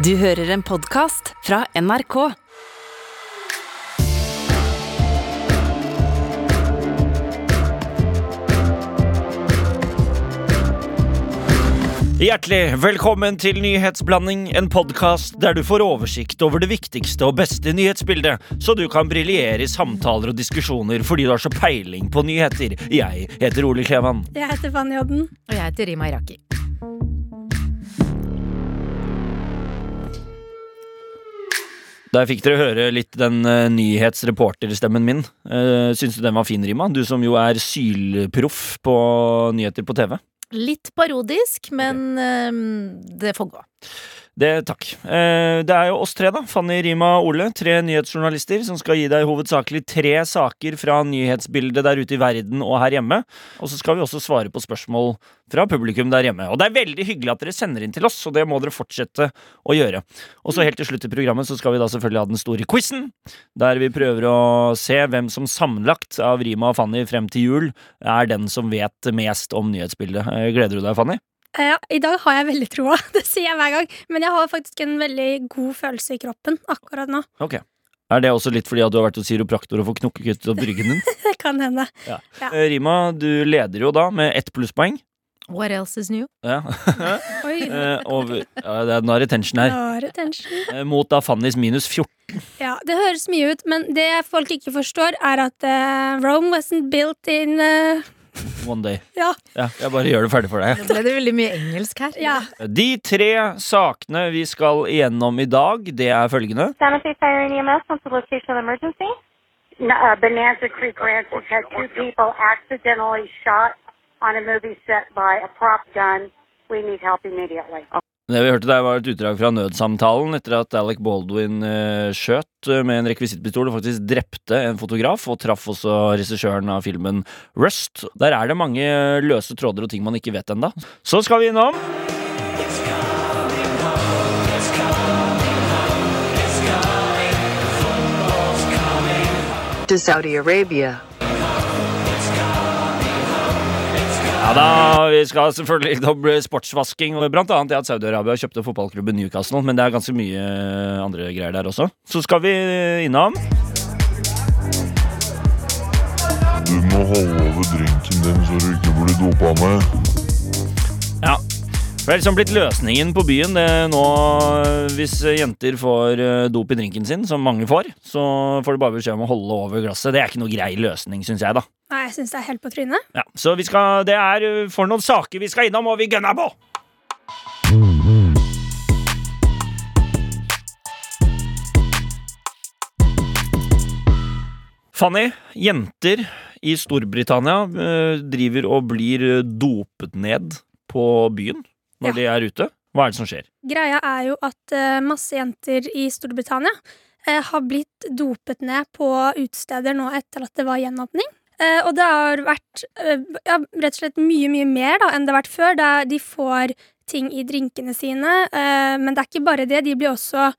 Du hører en podkast fra NRK. Hjertelig velkommen til Nyhetsblanding, en podkast der du får oversikt over det viktigste og beste nyhetsbildet, så du kan briljere i samtaler og diskusjoner fordi du har så peiling på nyheter. Jeg heter Ole Klevan. Jeg heter Fanny Odden. Og jeg heter Rima Iraki. Der fikk dere høre litt den uh, nyhetsreporterstemmen min. Uh, Syns du den var fin, Rima? Du som jo er sylproff på nyheter på TV. Litt parodisk, men eh, det får gå. Det, takk. Eh, det er jo oss tre, da. Fanny, Rima og Ole. Tre nyhetsjournalister som skal gi deg hovedsakelig tre saker fra nyhetsbildet der ute i verden og her hjemme. Og så skal vi også svare på spørsmål fra publikum der hjemme. Og det er veldig hyggelig at dere sender inn til oss, og det må dere fortsette å gjøre. Og så helt til slutt i programmet så skal vi da selvfølgelig ha den store quizen, der vi prøver å se hvem som sammenlagt av Rima og Fanny frem til jul er den som vet mest om nyhetsbildet. Eh, Gleder du deg, Fanny? Ja, I dag har jeg veldig troa, det sier jeg hver gang. Men jeg har faktisk en veldig god følelse i kroppen akkurat nå. Ok. Er det også litt fordi at du har vært hos kiropraktor og fått knokkekuttet opp ryggen din? Det kan hende. Ja. Ja. Eh, Rima, du leder jo da med ett plusspoeng. What else is new? Ja. Oi, Eh, over, ja, det er, nå er det tension her. rare tension. Eh, Mot da Fannys minus 14. Ja, det høres mye ut, men det folk ikke forstår, er at uh, Rome wasn't built in eh, One day. Ja. Ja, jeg bare gjør det ferdig for deg. Nå ble det veldig mye engelsk her. ja. De tre sakene vi skal igjennom i dag, det er følgende. Santa Fire and EMS, what's the location of emergency? No, uh, Bonanza Creek Ranch has had two people accidentally shot on a movie set by a prop gun. We need help immediately. Det vi hørte der var et utdrag fra nødsamtalen etter at Alec Baldwin eh, skjøt eh, med en rekvisittpistol og faktisk drepte en fotograf, og traff også regissøren av filmen Rust. Der er det mange løse tråder og ting man ikke vet ennå. Så skal vi innom to Saudi Arabia. Ja da, vi skal selvfølgelig innom sportsvasking, blant annet det at Saudi-Arabia kjøpte fotballklubben Newcastle, men det er ganske mye andre greier der også. Så skal vi innom Du må holde over drinken din så du ikke blir dopa med. Det er liksom blitt løsningen på byen det nå Hvis jenter får eh, dop i drinken sin, som mange får, så får de bare beskjed om å holde over glasset. Det er ikke noe grei løsning, syns jeg, da. Nei, jeg syns det er helt på trynet. Ja, så vi skal, det er eh, for noen saker vi skal innom, og vi gønner på! Fanny, jenter i Storbritannia eh, driver og blir dopet ned på byen når Ja. de er ute. Hva er det som skjer? Greia er jo at eh, masse jenter i Storbritannia eh, har blitt dopet ned på utesteder nå etter at det var gjenåpning. Eh, og det har vært ja, rett og slett mye, mye mer da, enn det har vært før. Der de får ting i drinkene sine. Eh, men det er ikke bare det. De blir også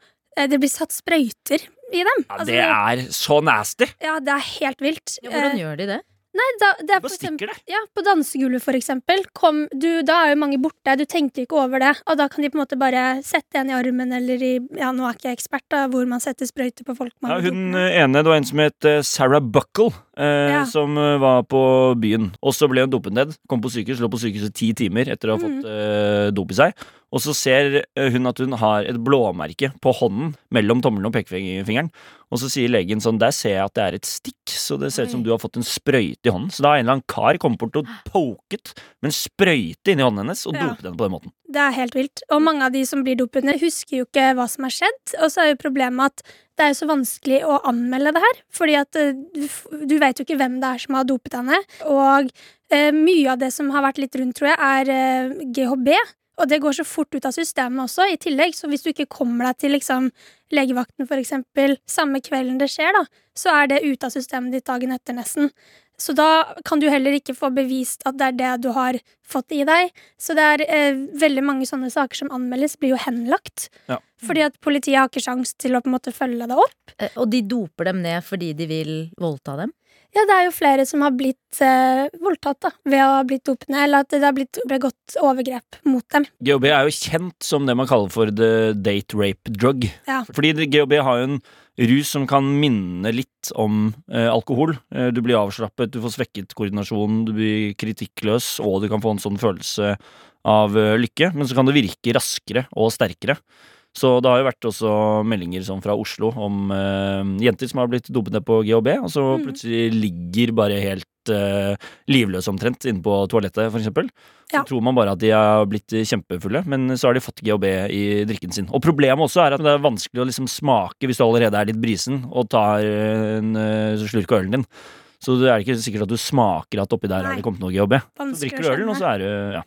Det blir satt sprøyter i dem. Ja, Altså, det er så nasty! ja, det er helt vilt. Ja, hvordan gjør de det? Nei, da, det er for eksempel, ja, på dansegulvet, for eksempel. Kom, du, da er jo mange borte, du tenkte ikke over det. Og da kan de på en måte bare sette en i armen, eller i Ja, nå er ikke jeg ekspert, da, hvor man setter sprøyter på folk. Ja, hun ene, det var en som het eh, Sarah Buckle, eh, Ja. som eh, var på byen. Og så ble hun dopet ned. Kom på sykehus, lå på sykehuset ti timer etter å ha fått fått eh, dop i seg. Og så ser eh, hun at hun har et blåmerke på hånden mellom tommelen og pekefingeren. Og så sier legen sånn, der ser jeg at det er et stikk, så det ser ut som du har fått en sprøyte i hånden. Så da har en eller annen kar kommet bort og poket med en sprøyte inni hånden hennes og Ja. dopet henne på den måten. Det er helt vilt. Og mange av de som blir dopet ned, husker jo ikke hva som har skjedd. Og så er jo problemet at det er jo så vanskelig å anmelde det her. Fordi at eh, du, f- du vet jo ikke hvem det er som har dopet henne. Og eh, mye av det som har vært litt rundt, tror jeg, er eh, GHB. Og det går så fort ut av systemet også, i tillegg. Så hvis du ikke kommer deg til liksom, legevakten, for eksempel, samme kvelden det skjer, da, så er det ute av systemet ditt dagen etter, nesten. Så da kan du heller ikke få bevist at det er det du har fått i deg. Så det er eh, veldig mange sånne saker som anmeldes, blir jo henlagt. Ja. Fordi at politiet har ikke sjans til å på en måte følge det opp. Eh, Og de doper dem ned fordi de vil voldta dem? Ja, det er jo flere som har blitt eh, voldtatt da, ved å ha blitt dopende, eller at det har blitt begått overgrep mot dem. GHB er jo kjent som det man kaller for the date rape drug. Ja. Fordi GHB har jo en rus som kan minne litt om eh, alkohol. Eh, du blir avslappet, du får svekket koordinasjon, du blir kritikkløs, og du kan få en sånn følelse av eh, lykke. Men så kan det virke raskere og sterkere. Så det har jo vært også meldinger sånn fra Oslo om uh, jenter som har blitt dopet ned på GHB, og så Mm. plutselig ligger bare helt uh, livløse omtrent inne på toalettet, for eksempel. Så Ja. tror man bare at de har blitt kjempefulle, men så har de fått GHB i drikken sin. Og problemet også er at det er vanskelig å liksom smake hvis du allerede er litt brisen og tar en uh, slurk av ølen din. Så det er ikke sikkert at du smaker at oppi der Nei. har det kommet noe GHB. Så drikker du ølen, og så er det ja.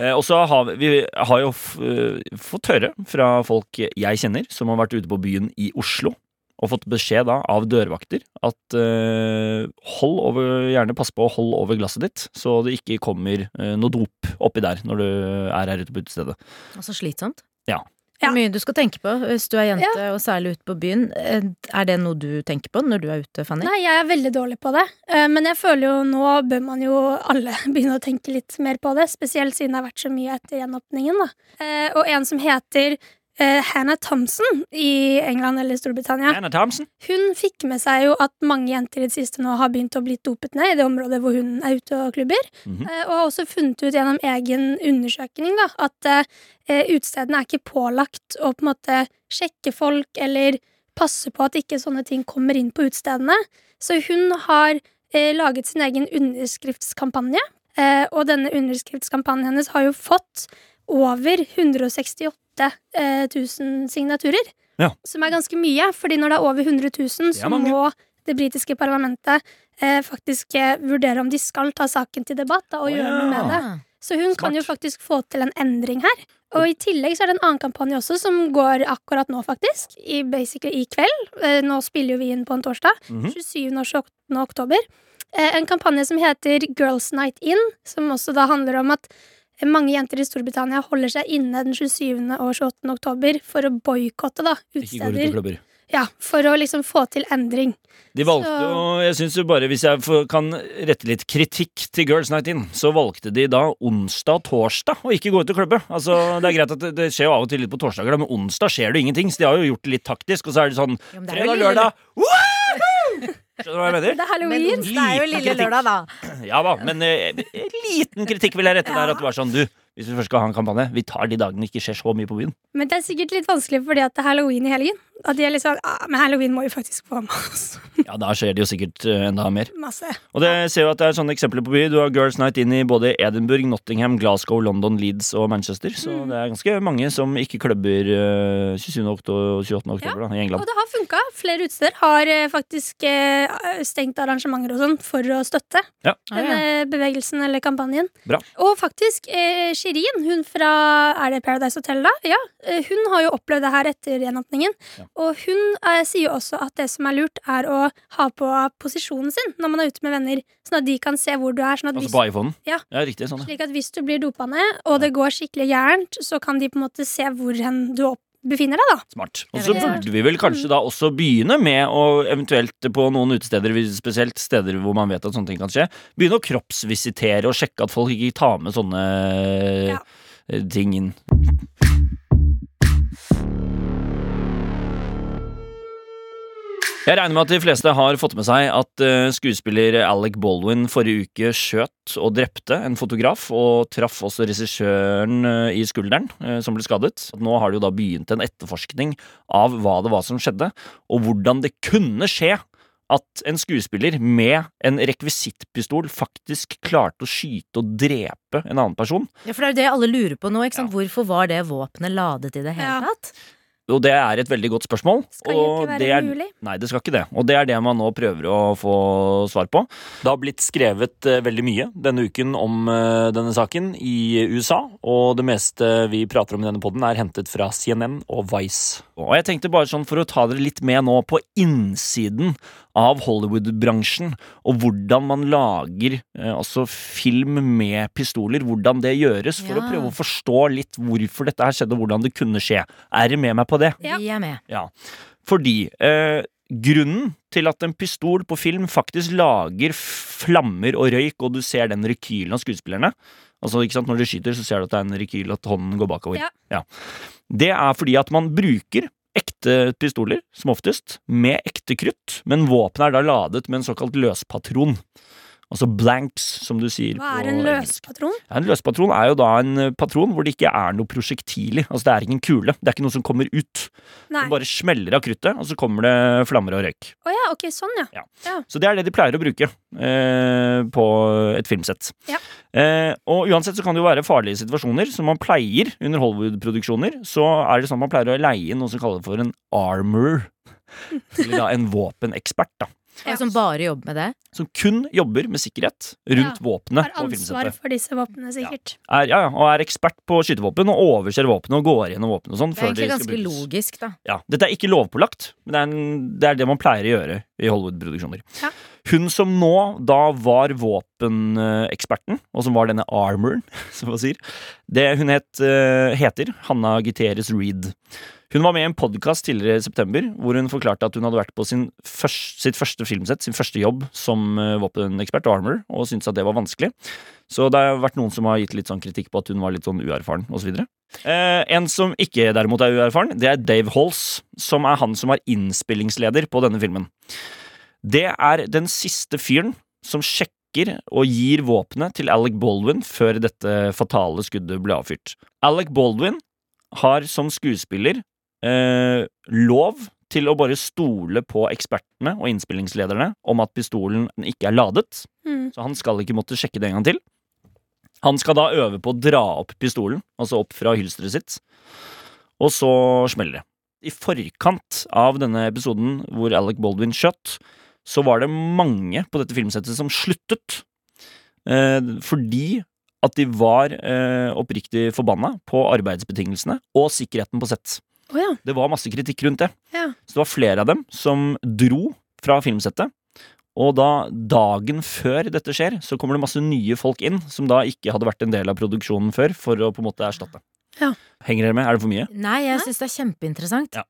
Eh, og så har vi, vi har jo eh, fått høre fra folk jeg kjenner som har vært ute på byen i Oslo, og fått beskjed da av dørvakter at eh, hold over, gjerne pass på å holde over glasset ditt, så det ikke kommer eh, noe dop oppi der når du er her ute på utestedet. Og så slitsomt. Ja. Ja. mye du skal tenke på hvis du er jente, og særlig ute på byen. Eh, Er det noe du tenker på når du er ute, Fanny? Nei, jeg er veldig dårlig på det. Eh, Men jeg føler jo nå bør man jo alle begynne å tenke litt mer på det. Spesielt siden det har vært så mye etter gjenåpningen. da. Eh, Og en som heter eh, Hannah Thompson i England eller Storbritannia. Hannah Thompson. Hun fikk med seg jo at mange jenter i det siste nå har begynt å bli dopet ned i det området hvor hun er ute og klubber. Mm -hmm. uh, Og har også funnet ut gjennom egen undersøkning da, at uh, utestedene er ikke pålagt å på en måte sjekke folk eller passe på at ikke sånne ting kommer inn på utestedene. Så hun har uh, laget sin egen underskriftskampanje. Og denne underskriftskampanjen hennes har jo fått over 168 eh, 000 signaturer. Ja. Som er ganske mye, fordi når det er over 100 000, så må det britiske parlamentet eh, faktisk eh, vurdere om de skal ta saken til debatt da, og oh, gjøre noe med det. Så hun kan jo faktisk få til en endring her. Og i tillegg så er det en annen kampanje også, som går akkurat nå, faktisk. I, basically i kveld. Eh, nå spiller jo vi inn på en torsdag. Mhm. 27. og 28. oktober. Eh, en kampanje som heter Girls Night In, som også da handler om at mange jenter i Storbritannia holder seg inne den 27. og 28. oktober for å boikotte da, Ikke går ut og utesteder. Ja, for å liksom få til endring. De valgte Så- jo, jeg synes jo bare, hvis jeg kan rette litt kritikk til Girls Night In, så valgte de da onsdag og torsdag å ikke gå ut og klubbe. Altså, det er greit at det, skjer jo av og til litt på torsdager, men onsdag skjer det ingenting, så de har jo gjort det litt taktisk, og så er det sånn jo, det er fredag, lørdag, woohoo! Skjønner du hva jeg mener? Det er halloween. Det er jo lille kritikk. lørdag, da. Ja da, men eh, liten kritikk vil jeg rette der, at det var sånn, du, hvis vi først skal ha en kampanje, vi tar de dagene det ikke skjer så mye på byen. Men det er sikkert litt vanskelig fordi at det er halloween i helgen. At de er litt sånn ah, Men halloween må jo faktisk få med oss Ja, da skjer det jo sikkert eh, enda mer. masse. Og det ser jo at det er sånne eksempler på by. Du har Girls Night inn i både Edinburgh, Nottingham, Glasgow, London, Leeds og Manchester. Så Mm. det er ganske mange som ikke klubber eh, 27. oktober og 28. oktober da, i Og det har funka. Flere utesteder har eh, faktisk stengt arrangementer og sånn for å støtte Ja. denne bevegelsen eller kampanjen. Bra. Og faktisk, eh, Shirin, hun fra Er det Paradise Hotel, da? Ja. eh, Hun har jo opplevd det her etter gjenåpningen. Ja. Og hun eh, sier jo også at det som er lurt, er å ha på posisjonen sin når man er ute med venner, sånn at de kan se hvor du er. Sånn at Altså hvis, på iPhonen. Ja. riktig. sånn. ja. slik at hvis du blir dopa ned, og det går skikkelig gærent, så kan de på en måte se hvor hen du opp befinner deg, da. Smart. Og så burde vi vel kanskje da også begynne med å eventuelt på noen utesteder, spesielt steder hvor man vet at sånne ting kan skje, begynne å kroppsvisitere og sjekke at folk ikke tar med sånne Ja. eh, ting inn. Jeg regner med at de fleste har fått med seg at eh, skuespiller Alec Baldwin forrige uke skjøt og drepte en fotograf, og traff også regissøren eh, i skulderen, eh, som ble skadet. Nå har det jo da begynt en etterforskning av hva det var som skjedde, og hvordan det kunne skje at en skuespiller med en rekvisittpistol faktisk klarte å skyte og drepe en annen person. Ja, for det er jo det alle lurer på nå. ikke sant? Hvorfor var det våpenet ladet i det hele Ja. Og det er et veldig godt spørsmål. Skal jo og ikke være det er, mulig. Nei, det skal ikke det. Og det er det man nå prøver å få svar på. Det har blitt skrevet eh, veldig mye denne uken om eh, denne saken i USA, og det meste vi prater om i denne podden er hentet fra CNN og Vice. Og jeg tenkte bare sånn for å ta dere litt med nå på innsiden av Hollywood-bransjen, og hvordan man lager eh, altså film med pistoler, hvordan det gjøres, for å prøve å forstå litt hvorfor dette her skjedde, og hvordan det kunne skje. Er dere med meg på det? Ja. Vi er med. Ja, fordi eh, grunnen til at en pistol på film faktisk lager flammer og røyk, og du ser den rekylen av skuespillerne Altså, ikke sant, Når de skyter, så ser du at det er en rekyl, at hånden går bakover. Ja. Det er fordi at man bruker ekte pistoler, som oftest, med ekte krutt, men våpenet er da ladet med en såkalt løspatron. Altså blanks, som du sier Hva er en løspatron? Ja, en løspatron er jo da en eh, patron hvor det ikke er noe prosjektilig. Altså det er ingen kule. Det er ikke noe som kommer ut. Nei. Du bare smeller av kruttet, og så kommer det flammer og røyk. Å ja, ok, sånn ja. Så det er det de pleier å bruke eh, på et filmsett. Ja. Eh, og uansett så kan det jo være farlige situasjoner, som man pleier under Hollywood-produksjoner. Så er det sånn man pleier å leie inn noe som kalles for en armor. Eller da en våpenekspert, da. Ja. Som bare jobber med det. Som kun jobber med sikkerhet rundt Ja, våpenet Har ansvar for disse våpnene, sikkert. Er, ja, ja, og er ekspert på skytevåpen og overser våpenet og går gjennom våpenet og sånn. Det er egentlig ganske brukes. logisk, da. Ja, Dette er ikke lovpålagt, men det er, en, det er det man pleier å gjøre i Hollywood-produksjoner. Ja. Hun som nå da var våpeneksperten, og som var denne armoren, som man sier, det hun het, eh, heter Hanna Giteres Reed. Hun var med i en podkast tidligere i september hvor hun forklarte at hun hadde vært på først, sitt første filmsett, sin første jobb som eh, våpenekspert, armor, og syntes at det var vanskelig. Så det har vært noen som har gitt litt sånn kritikk på at hun var litt sånn uerfaren osv. Eh, en som ikke derimot er uerfaren, det er Dave Halls, som er han som var innspillingsleder på denne filmen. Det er den siste fyren som sjekker og gir våpenet til Alec Baldwin før dette fatale skuddet ble avfyrt. Alec Baldwin har som skuespiller eh, lov til å bare stole på ekspertene og innspillingslederne om at pistolen ikke er ladet, Mm. så han skal ikke måtte sjekke det en gang til. Han skal da øve på å dra opp pistolen, altså opp fra hylsteret sitt, og så smeller det. I forkant av denne episoden hvor Alec Baldwin skjøt, så var det mange på dette filmsettet som sluttet. Eh, fordi at de var eh, oppriktig forbanna på arbeidsbetingelsene og sikkerheten på sett. Oh, ja. Det var masse kritikk rundt det. Ja. Så det var flere av dem som dro fra filmsettet. Og da, dagen før dette skjer, så kommer det masse nye folk inn som da ikke hadde vært en del av produksjonen før, for å på en måte erstatte. Ja. Henger dere med? Er det for mye? Nei, jeg syns det er kjempeinteressant. Ja.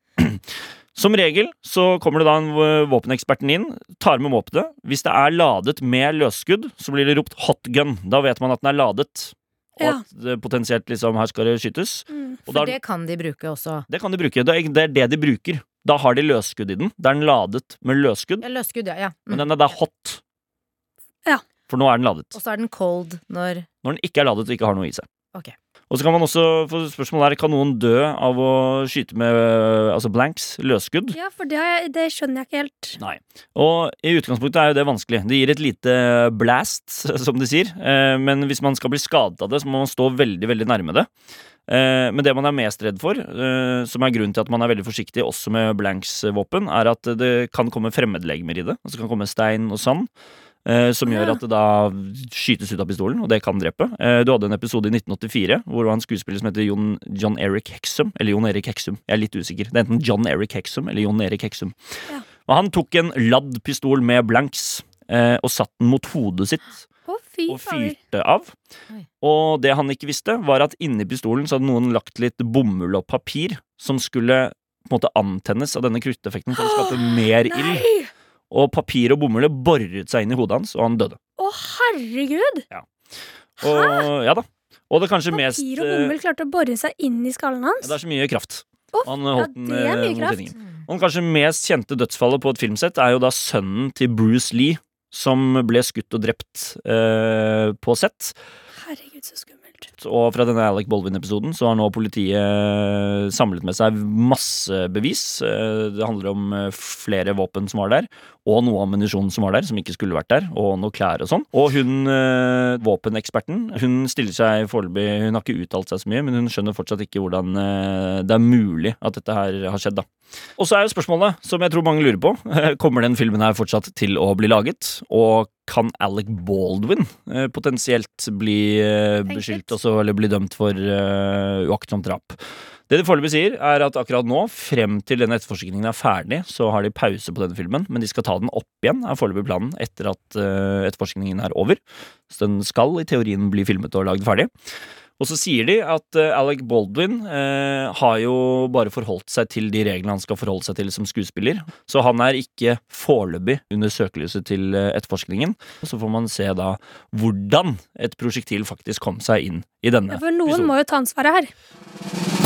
Som regel så kommer det da en våpeneksperten inn, tar med våpenet. Hvis det er ladet med løsskudd, så blir det ropt 'hot gun'. Da vet man at den er ladet, og Ja. at det potensielt liksom her skal det skytes. Mm. For da, det kan de bruke også. det kan de bruke. Det er, det de bruker. Da har de løsskudd i den. Da er den ladet med løsskudd, Ja, løsskudd, ja. ja. men Mm. den er da hot. Ja. For nå er den ladet. Og så er den cold når Når den ikke er ladet og ikke har noe i seg. Ok. Og så kan man også få spørsmålet her kan noen dø av å skyte med øh, altså blanks, løsskudd. Ja, for det, har jeg, det skjønner jeg ikke helt. Nei. Og i utgangspunktet er jo det vanskelig. Det gir et lite blast, som de sier. Eh, Men hvis man skal bli skadet av det, så må man stå veldig, veldig nærme det. Eh, Men det man er mest redd for, eh, som er grunnen til at man er veldig forsiktig også med blanks våpen, er at det kan komme fremmedlegemer i det. Altså det kan komme stein og sand. Eh, Som gjør at det da skytes ut av pistolen, og det kan drepe. Eh, Du hadde en episode i 1984 hvor det var en skuespiller som heter John, John Eric Hexum. Eller John Erik Hexum. Jeg er litt usikker. Det er enten John Eric Hexum eller John Erik Hexum. Ja. Og han tok en ladd pistol med blanks eh, og satt den mot hodet sitt og fyrte av. Og det han ikke visste, var at inni pistolen så hadde noen lagt litt bomull og papir som skulle på en måte antennes av denne krutteffekten for å skape mer ild. Og papir og bomull boret seg inn i hodet hans, og han døde. Å, herregud! Ja. Og, ja da. Og det kanskje mest Papir og eh, bomull klarte å bore seg inn i skallen hans. Det er så mye kraft. Å, Han holdt ja, det er eh, mye kraft. Og den kanskje mest kjente dødsfallet på et filmsett er jo da sønnen til Bruce Lee, som ble skutt og drept eh, på sett. Herregud, så skummelt. Og fra denne Alec Baldwin-episoden så har nå politiet samlet med seg masse bevis. Eh, Det handler om eh, flere våpen som var der, og noe ammunisjon som var der, som ikke skulle vært der, og noe klær og sånn. Og hun eh, våpeneksperten, hun stiller seg foreløpig Hun har ikke uttalt seg så mye, men hun skjønner fortsatt ikke hvordan eh, det er mulig at dette her har skjedd, da. Og så er jo spørsmålet, som jeg tror mange lurer på, kommer den filmen her fortsatt til å bli laget? Og kan Alec Baldwin eh, potensielt bli eh, beskyldt også, eller bli dømt for eh, uaktsomt drap? Det de foreløpig sier, er at akkurat nå, frem til denne etterforskningen er ferdig, så har de pause på denne filmen, men de skal ta den opp igjen, er foreløpig planen, etter at uh, etterforskningen er over. Så den skal i teorien bli filmet og lagd ferdig. Og så sier de at uh, Alec Baldwin uh, har jo bare forholdt seg til de reglene han skal forholde seg til som skuespiller. Så han er ikke foreløpig under søkelyset til uh, etterforskningen. Så får man se da hvordan et prosjektil faktisk kom seg inn i denne For noen episoden. må jo ta ansvaret her.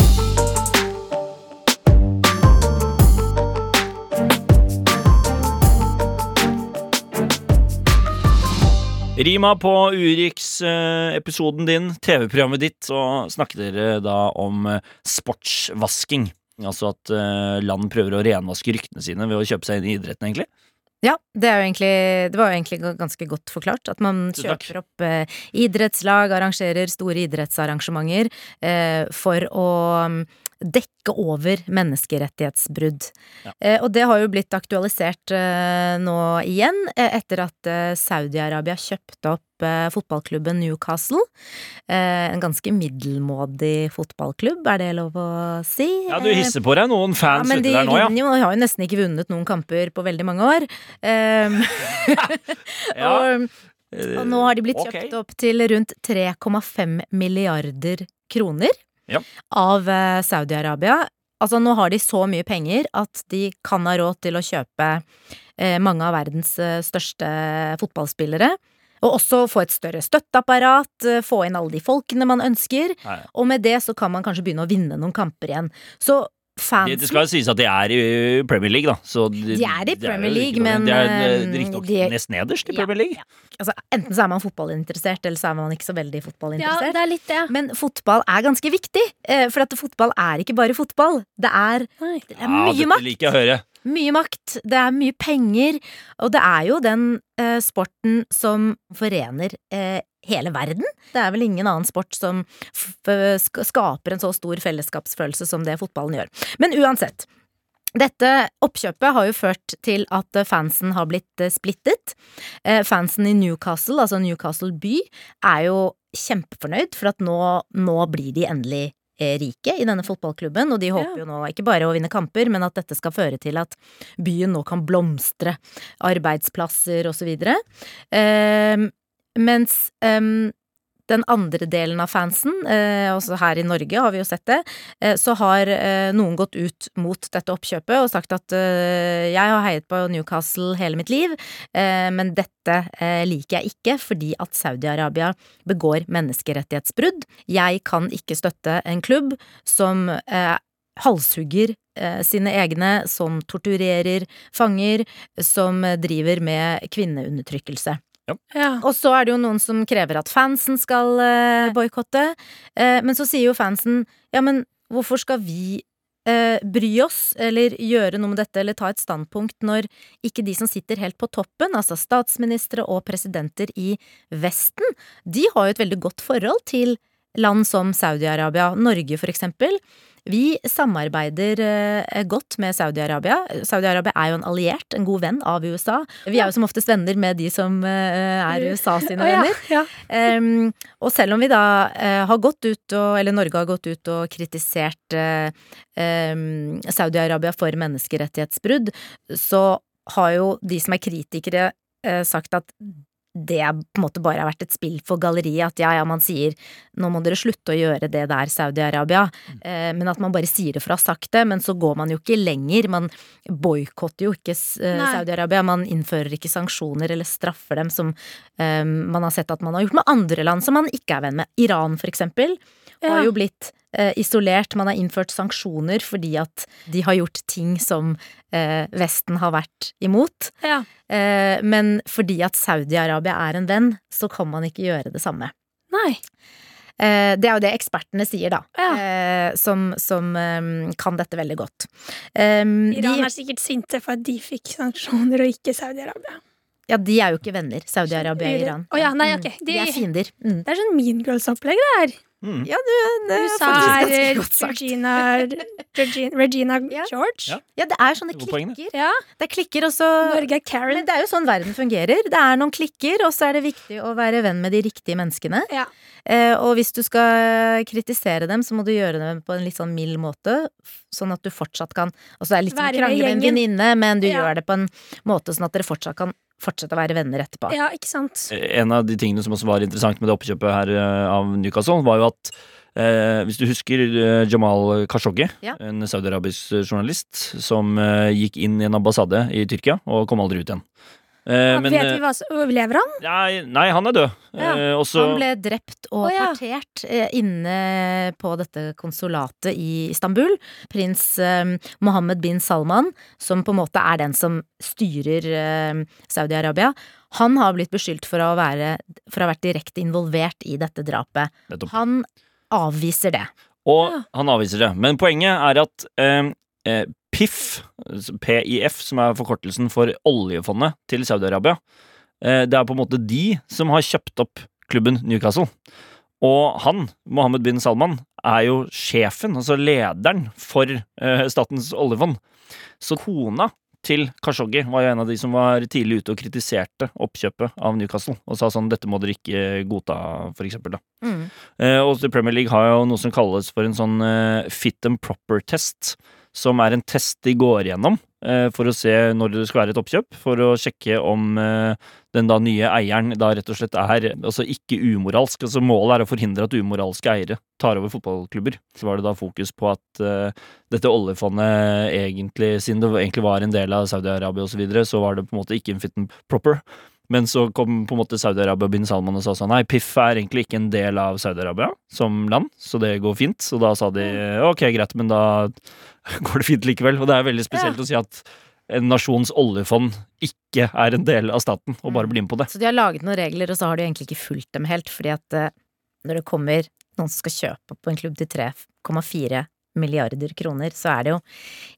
Rima på Urix-episoden din, TV-programmet ditt, så snakket dere da om eh, sportsvasking. Altså at eh, land prøver å renvaske ryktene sine ved å kjøpe seg inn i idretten, egentlig. Ja, det, egentlig, det var jo egentlig ganske godt forklart. At man kjøper opp eh, idrettslag, arrangerer store idrettsarrangementer eh, for å mm, dekke over menneskerettighetsbrudd. Ja. Eh, og det har jo blitt aktualisert eh, nå igjen, eh, etter at eh, Saudi-Arabia kjøpte opp eh, fotballklubben Newcastle. Eh, en ganske middelmådig fotballklubb, er det lov å si? Ja, du hisser på deg noen fans ja, ute de der nå, ja. Men de har jo nesten ikke vunnet noen kamper på veldig mange år. Ehm, ja. og, og nå har de blitt kjøpt kjøpt opp til rundt 3,5 milliarder kroner Ja. av eh, Saudi-Arabia. Altså, nå har de så mye penger at de kan ha råd til å kjøpe eh, mange av verdens eh, største fotballspillere. Og også få et større støtteapparat, eh, få inn alle de folkene man ønsker. Nei. Og med det så kan man kanskje begynne å vinne noen kamper igjen. Så fansen det skal jo sies at de er i Premier League, da. Så de, De er i Premier League, men, De er eh, riktignok nest nederst i Ja, Premier League. altså, Enten så er man fotballinteressert, eller så er man ikke så veldig fotballinteressert. Ja, det er litt det. Men fotball er ganske viktig, eh, for at fotball er ikke bare fotball. Det er, det er Ja, mye dette makt. liker jeg å høre. Mye makt, det er mye penger, og det er jo den eh, sporten som forener eh, hele verden. Det er vel ingen annen sport som skaper en så stor fellesskapsfølelse som det fotballen gjør. Men uansett. Dette oppkjøpet har jo ført til at eh, fansen har blitt eh, splittet. Eh, Fansen i Newcastle, altså Newcastle by, er jo kjempefornøyd, for at nå, nå blir de endelig rike i denne fotballklubben, og de håper jo nå ikke bare å vinne kamper, men at dette skal føre til at byen nå kan blomstre. Arbeidsplasser og så videre. Ehm, mens ehm, den andre delen av fansen, eh, også her i Norge har vi jo sett det, eh, så har eh, noen gått ut mot dette oppkjøpet og sagt at jeg har heiet på Newcastle hele mitt liv, men dette liker jeg ikke fordi at Saudi-Arabia begår menneskerettighetsbrudd. Jeg kan ikke støtte en klubb som halshugger sine egne, som torturerer fanger, som driver med kvinneundertrykkelse. Ja. Og så er det jo noen som krever at fansen skal uh, boikotte. Eh, men så sier jo fansen ja, men hvorfor skal vi eh, bry oss eller gjøre noe med dette eller ta et standpunkt når ikke de som sitter helt på toppen, altså statsministre og presidenter i Vesten, de har jo et veldig godt forhold til land som Saudi-Arabia. Norge, for eksempel. Vi samarbeider eh, godt med Saudi-Arabia. Saudi-Arabia er jo en alliert, en god venn av USA. Vi er jo som oftest venner med de som eh, er USA sine venner. ja, ja. Um, og selv om vi da eh, har gått ut og, eller Norge har gått ut og kritisert em, Saudi-Arabia for menneskerettighetsbrudd, så har jo de som er kritikere sagt at det på en måte bare har vært et spill for galleriet. At ja, ja, man sier nå må dere slutte å gjøre det der, Saudi-Arabia. Eh, men at man bare sier det for å ha sagt det. Men så går man jo ikke lenger. Man boikotter jo ikke eh, Saudi-Arabia. Man innfører ikke sanksjoner eller straffer dem som eh, man har sett at man har gjort med andre land som man ikke er venn med. Iran, for eksempel, har jo blitt isolert. Man har innført sanksjoner fordi at de har gjort ting som eh, Vesten har vært imot. Ja. Eh, men fordi at Saudi-Arabia er en venn, så kan man ikke gjøre det samme. Nei. Eh, det er jo det ekspertene sier, da, Ja. eh, som, som eh, kan dette veldig godt. Eh, Iran er sikkert sinte for at de fikk sanksjoner, og ikke Saudi-Arabia. ja, de er jo ikke venner, Saudi-Arabia og Iran. Oh, ja, nei, okay. De, De- er fiender. Mm. Det er sånn Mean Girls-opplegg, det her. Mm. Ja, du, det er faktisk ganske. Regina, Regina, Regina Ja. George. Ja. Ja, det er sånne Det er klikker. Ja. Det er klikker, og så Norge er Karen. Men det er jo sånn verden fungerer. Det er noen klikker, og så er det viktig å være venn med de riktige menneskene. Ja. Eh, og hvis du skal kritisere dem, så må du gjøre det på en litt sånn mild måte. Sånn at du fortsatt kan Altså det er litt som å med krangle med en venninne, men du Ja. gjør det på en måte sånn at dere fortsatt kan fortsette å være venner etterpå. Ja, ikke sant. En av de tingene som også var interessant med det oppkjøpet her eh, av Newcastle, var jo at eh, hvis du husker eh, Jamal Khashoggi, Ja. en saudiarabisk journalist som eh, gikk inn i en ambassade i Tyrkia og kom aldri ut igjen. Eh, men, Vet eh, vi hva som Overlever han? nei, nei, han er død. Ja. Uh, Han ble drept og oh, ja. partert uh, inne på dette konsulatet i Istanbul. Prins eh, Mohammed bin Salman, som på en måte er den som styrer eh, Saudi-Arabia, han har blitt beskyldt for å, være, for å ha vært direkte involvert i dette drapet. Nettopp. Han avviser det. Og Ja. han avviser det. Men poenget er at eh, eh, PIF, altså PIF, som er forkortelsen for oljefondet til Saudi-Arabia, eh, det er på en måte de som har kjøpt opp klubben Newcastle. Og han, Mohammed bin Salman, er jo sjefen, altså lederen, for eh, Statens oljefond. Så kona til Khashoggi var jo en av de som var tidlig ute og kritiserte oppkjøpet av Newcastle, og sa sånn 'dette må dere ikke godta', for eksempel. Da. Mm. Eh, og Premier League har jo noe som kalles for en sånn eh, fit and proper-test. Som er en test de går igjennom eh, for å se når det skal være et oppkjøp. For å sjekke om eh, den da nye eieren da rett og slett er altså ikke umoralsk. Altså Målet er å forhindre at umoralske eiere tar over fotballklubber. Så var det da fokus på at eh, dette oljefondet egentlig, siden det egentlig var en del av Saudi-Arabia osv., så, videre, så var det på en måte ikke en fit and proper. Men så kom på en måte Saudi-Arabia og bin Salman og sa sånn Nei, PIF er egentlig ikke en del av Saudi-Arabia som land, så det går fint. Så da sa de ok, greit, men da går det fint likevel. Og det er veldig spesielt å si at en nasjons oljefond ikke er en del av staten, og bare blir med på det. Så de har laget noen regler, og så har de egentlig ikke fulgt dem helt, fordi at eh, når det kommer noen som skal kjøpe på en klubb til 3,4 milliarder kroner, så er det jo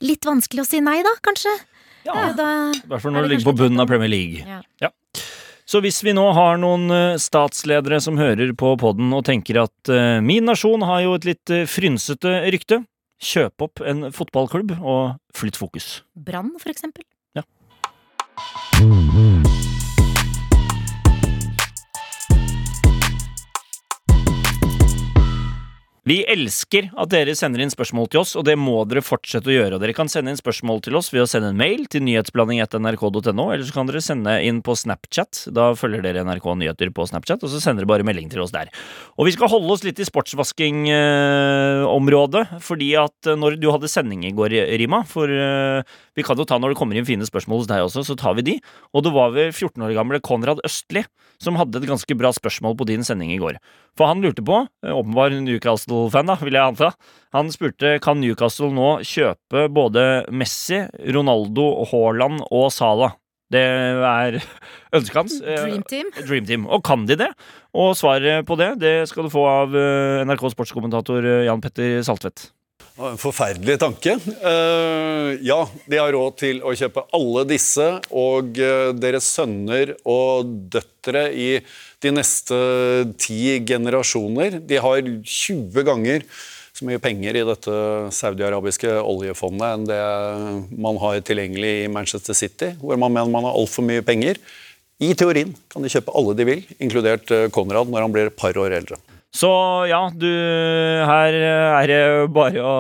litt vanskelig å si nei, da, kanskje? Ja, Da, I hvert fall når det du ligger på bunnen av Premier League. Ja. Ja. Så hvis vi nå har noen eh, statsledere som hører på podden og tenker at eh, min nasjon har jo et litt eh, frynsete rykte, kjøp opp en fotballklubb og flytt fokus. Brann, for eksempel. Vi elsker at dere sender inn spørsmål til oss, og det må dere fortsette å gjøre. Dere kan sende inn spørsmål til oss ved å sende en mail til nyhetsblanding.nrk.no, eller så kan dere sende inn på Snapchat. Da følger dere NRK Nyheter på Snapchat, og så sender dere bare melding til oss der. Og vi skal holde oss litt i sportsvaskingområdet, eh, fordi at eh, når du hadde sending i går, Rima For eh, vi kan jo ta når det kommer inn fine spørsmål hos deg også, så tar vi de. Og det var ved 14 år gamle Konrad Østli som hadde et ganske bra spørsmål på din sending i går. For han lurte på, eh, åpenbar Newcastle-fan, da, vil jeg anta, han spurte kan Newcastle nå kjøpe både Messi, Ronaldo, Haaland og Salah. Det er ønsket hans. Eh, Dream Team. Dream Team. Og kan de det? Og svaret på det det skal du få av eh, NRK sportskommentator eh, Jan Petter Saltvedt. En forferdelig tanke. Eh, ja, de har råd til å kjøpe alle disse og eh, deres sønner og døtre i de neste ti generasjoner. De har 20 ganger så mye penger i dette saudiarabiske oljefondet enn det man har tilgjengelig i Manchester City, hvor man mener man har altfor mye penger. I teorien kan de kjøpe alle de vil, inkludert eh, Konrad når han blir et par år eldre. Så ja, du Her er det bare å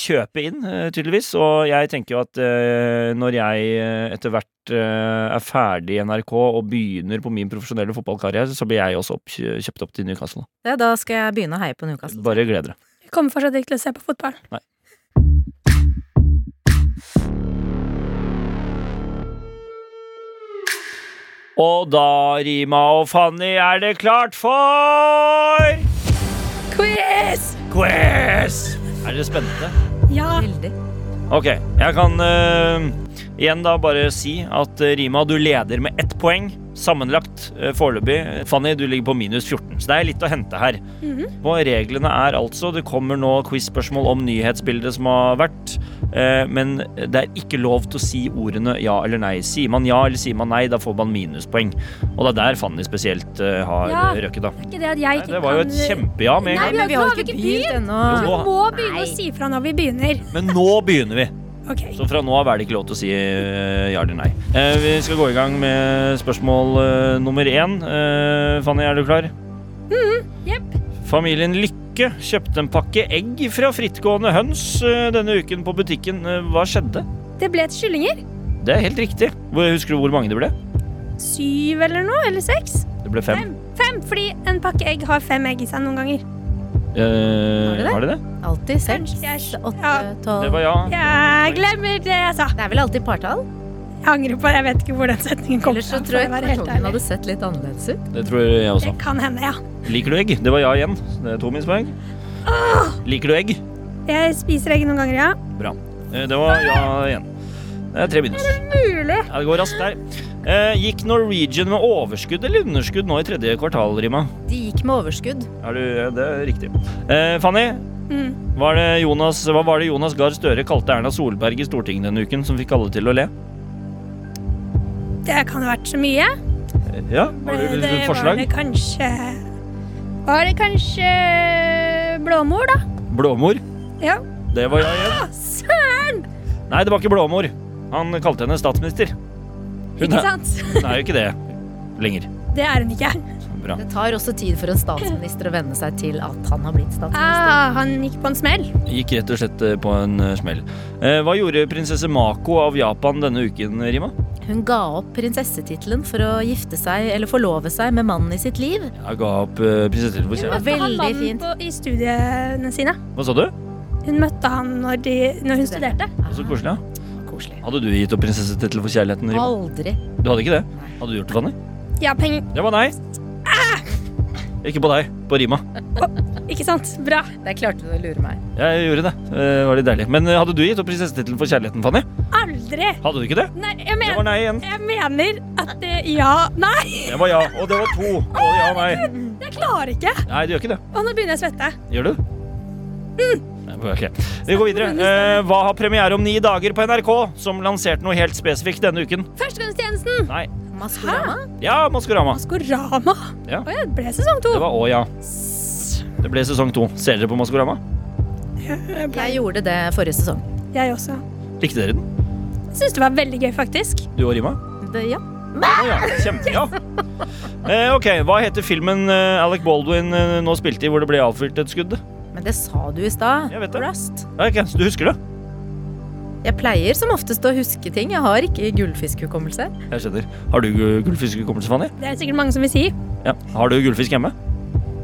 kjøpe inn, eh, tydeligvis. Og jeg tenker jo at eh, når jeg eh, etter hvert er ferdig i NRK og begynner på min profesjonelle fotballkarriere, så blir jeg også opp, kjøpt opp til Newcastle. Ja, da skal jeg begynne å heie på Newcastle. Bare gled dere. Jeg kommer fortsatt ikke til å se på fotball. Og da, Rima og Fanny, er det klart for Quiz! quiz! Er dere spente? Ja. Veldig. Ok, jeg kan eh, igjen da bare si at eh, Rima, du leder med ett poeng. Sammenlagt uh, foreløpig. Fanny, du ligger på minus 14, så det er litt å hente her. Og reglene er altså Det kommer nå quiz-spørsmål om nyhetsbildet som har vært. eh, men det er ikke lov til å si ordene ja eller nei. Sier man ja eller sier man nei, da får man minuspoeng. Og det er der Fanny spesielt eh, har Ja. eh, røket, da. Ikke det at jeg Nei, det var jo et kjempeja med en Nei, gang. Men vi har vi har ikke begynt ennå. Du må begynne Nei. å si fra når vi begynner. Men nå begynner vi. Ok. Så fra nå av er det ikke lov til å si eh, ja eller nei. Eh, vi skal gå i gang med spørsmål eh, nummer én. Fanny, er du klar? Jepp. Familien Lykke kjøpte en pakke egg fra frittgående høns denne uken på butikken. Hva skjedde? Det ble til kyllinger. Det er helt riktig. Husker du hvor mange det ble? syv eller noe. Eller seks. Det ble fem. Fem. Fem, fordi en pakke egg har fem egg i seg noen ganger. Eh, det det? har de det? Alltid seks, åtte, ja. Det tolv var ja. Jeg glemmer det jeg sa. Det er vel alltid partall? Jeg angrer på det. Jeg vet ikke hvor den setningen kom Ellers så tror jeg kartongen hadde sett litt annerledes ut. Det tror jeg også. Det kan hende, ja. Liker du egg? Det var ja igjen. Det er to minuspoeng. Liker du egg? Jeg spiser egg noen ganger, ja. Bra. Eh, Det var ja igjen. Det er tre minus. Mulig. Ja, det går raskt der. Eh, gikk Norwegian med overskudd eller underskudd nå i tredje kvartal, Rima? De gikk med overskudd. Er du, det er riktig. Eh, Fanny, Mm. var det Jonas, hva var det Jonas Gahr Støre kalte Erna Solberg i Stortinget denne uken, som fikk alle til å le? Det kan ha vært så mye. Eh, Ja, var det, det, et var det kanskje Var det kanskje blåmor, da? Blåmor? Ja. Det var jeg igjen. Søren! Nei, det var ikke blåmor. Han kalte henne statsminister. Hun Ikke er, sant? hun er jo ikke det lenger. Det er hun ikke. Bra. Det tar også tid for en statsminister å venne seg til at han har blitt statsminister. Ah, han gikk på en smell. Gikk rett og slett eh, på en eh, smell. Eh, hva gjorde prinsesse Mako av Japan denne uken, Rima? Hun ga opp prinsessetittelen for å gifte seg eller forlove seg med mannen i sitt liv. Jeg ga opp uh, prinsessetittelen for Hun møtte han mannen på, i studiene sine. Hva sa du? Hun møtte han når, de, når hun studerte. Så koselig. ja. Koselig. Hadde du gitt opp prinsessetittel for kjærligheten, Rima? Aldri. Du hadde ikke det? Hadde du gjort det, Fanny? Ja, penger. Det var nei. Ikke på deg, på Rima. Ikke sant? Bra. Der klarte du å lure meg. Jeg gjorde det. Det var litt deilig. Men eh, hadde du gitt opp prinsessetittelen for kjærligheten, Fanny? Aldri. Hadde du ikke det? Nei, jeg Det var mener, nei igjen. jeg mener at det Ja. Nei! Det var ja, og det var to. Og ja og nei. Jeg klarer ikke. Nei, du gjør ikke det. Og nå begynner jeg å svette. Gjør du? Nei, Ok, Vi går videre. Eh, hva har premiere om ni dager på NRK, som lanserte noe helt spesifikt denne uken? Førstegangstjenesten. Nei. Maskorama? Ja, Maskorama. Maskorama. Ja. Oi, det ble sesong to. Det var å ja. Det ble sesong to. Ser dere på Maskorama? Jeg gjorde det forrige sesong. Jeg også. Likte dere den? Syns det var veldig gøy, faktisk. Du og Rima? Det, ja. Å ja. Kjempe, ja. Eh, ok, Hva heter filmen eh, Alec Baldwin eh, nå spilte i hvor det ble avfyrt et skudd? Men det sa du i stad. Jeg vet det. Rust. Ja, ok, Så du husker det? Jeg pleier som oftest å huske ting. Jeg har ikke gullfiskhukommelse. Jeg skjønner. Har du gu- gullfiskhukommelse, Fanny? Det er sikkert mange som vil si. Ja. Har du gullfisk hjemme?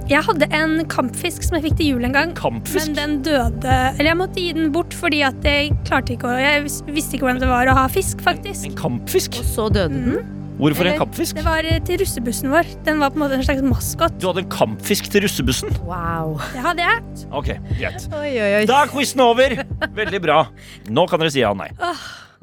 Jeg hadde en kampfisk som jeg fikk til jul en gang. Kampfisk? Men den døde Eller jeg måtte gi den bort fordi at jeg klarte ikke å Jeg visste ikke hvordan det var å ha fisk, faktisk. En kampfisk? Og så døde den. Hvorfor en kampfisk? Det var eh, til russebussen vår. Den var på en måte en slags maskot. Du hadde en kampfisk til russebussen? Wow. Det hadde jeg. Ok, greit. Oi, oi, oi. Da er quizen over! Veldig bra. Nå kan dere si ja og nei.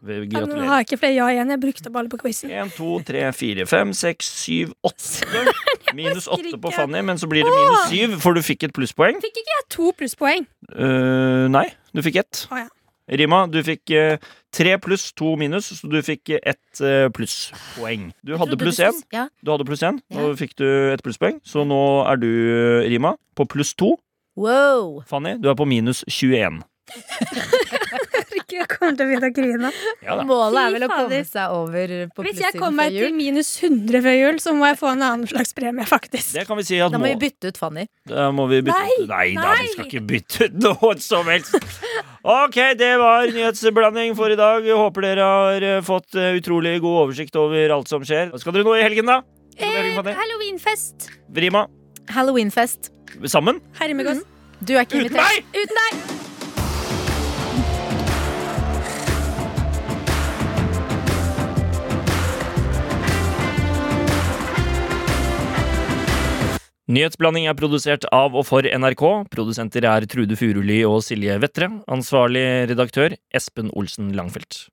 Gratulerer. Nå har jeg ikke flere ja igjen. Jeg brukte opp alle på quizen. En, to, tre, fire, fem, seks, syv, åtte. Minus åtte på skrike. Fanny, men så blir det minus syv, for du fikk et plusspoeng. Fikk ikke jeg to plusspoeng? Uh, nei, du fikk ett. Å ja. Rima, du fikk eh, tre pluss, to minus, så du fikk eh, ett uh, plusspoeng. Du hadde pluss én. Ja. Du hadde pluss én, Ja. nå fikk du et plusspoeng. Så nå er du, eh, Rima, på pluss to. Wow. Fanny, du er på minus 21. Jeg kommer til å begynne å grine. Ja. Målet er vel å komme seg over på Hvis jeg kommer meg til minus 100 før jul, så må jeg få en annen slags premie, faktisk. Det kan vi si at Da må må, vi bytte ut Fanny. da må vi bytte Nei, Nei da, vi skal ikke bytte ut noe som helst. Ok, det var nyhetsblanding for i dag. Jeg håper dere har eh, fått eh, utrolig god oversikt over alt som skjer. Skal dere nå i helgen, da? Eh? Halloweenfest. Rima, Halloweenfest. sammen? mm. Du er ikke Uten meg! Uten deg! Nyhetsblanding er produsert av og for NRK. Produsenter er Trude Furuli og Silje Vettre. Ansvarlig redaktør Espen Olsen Langfelt.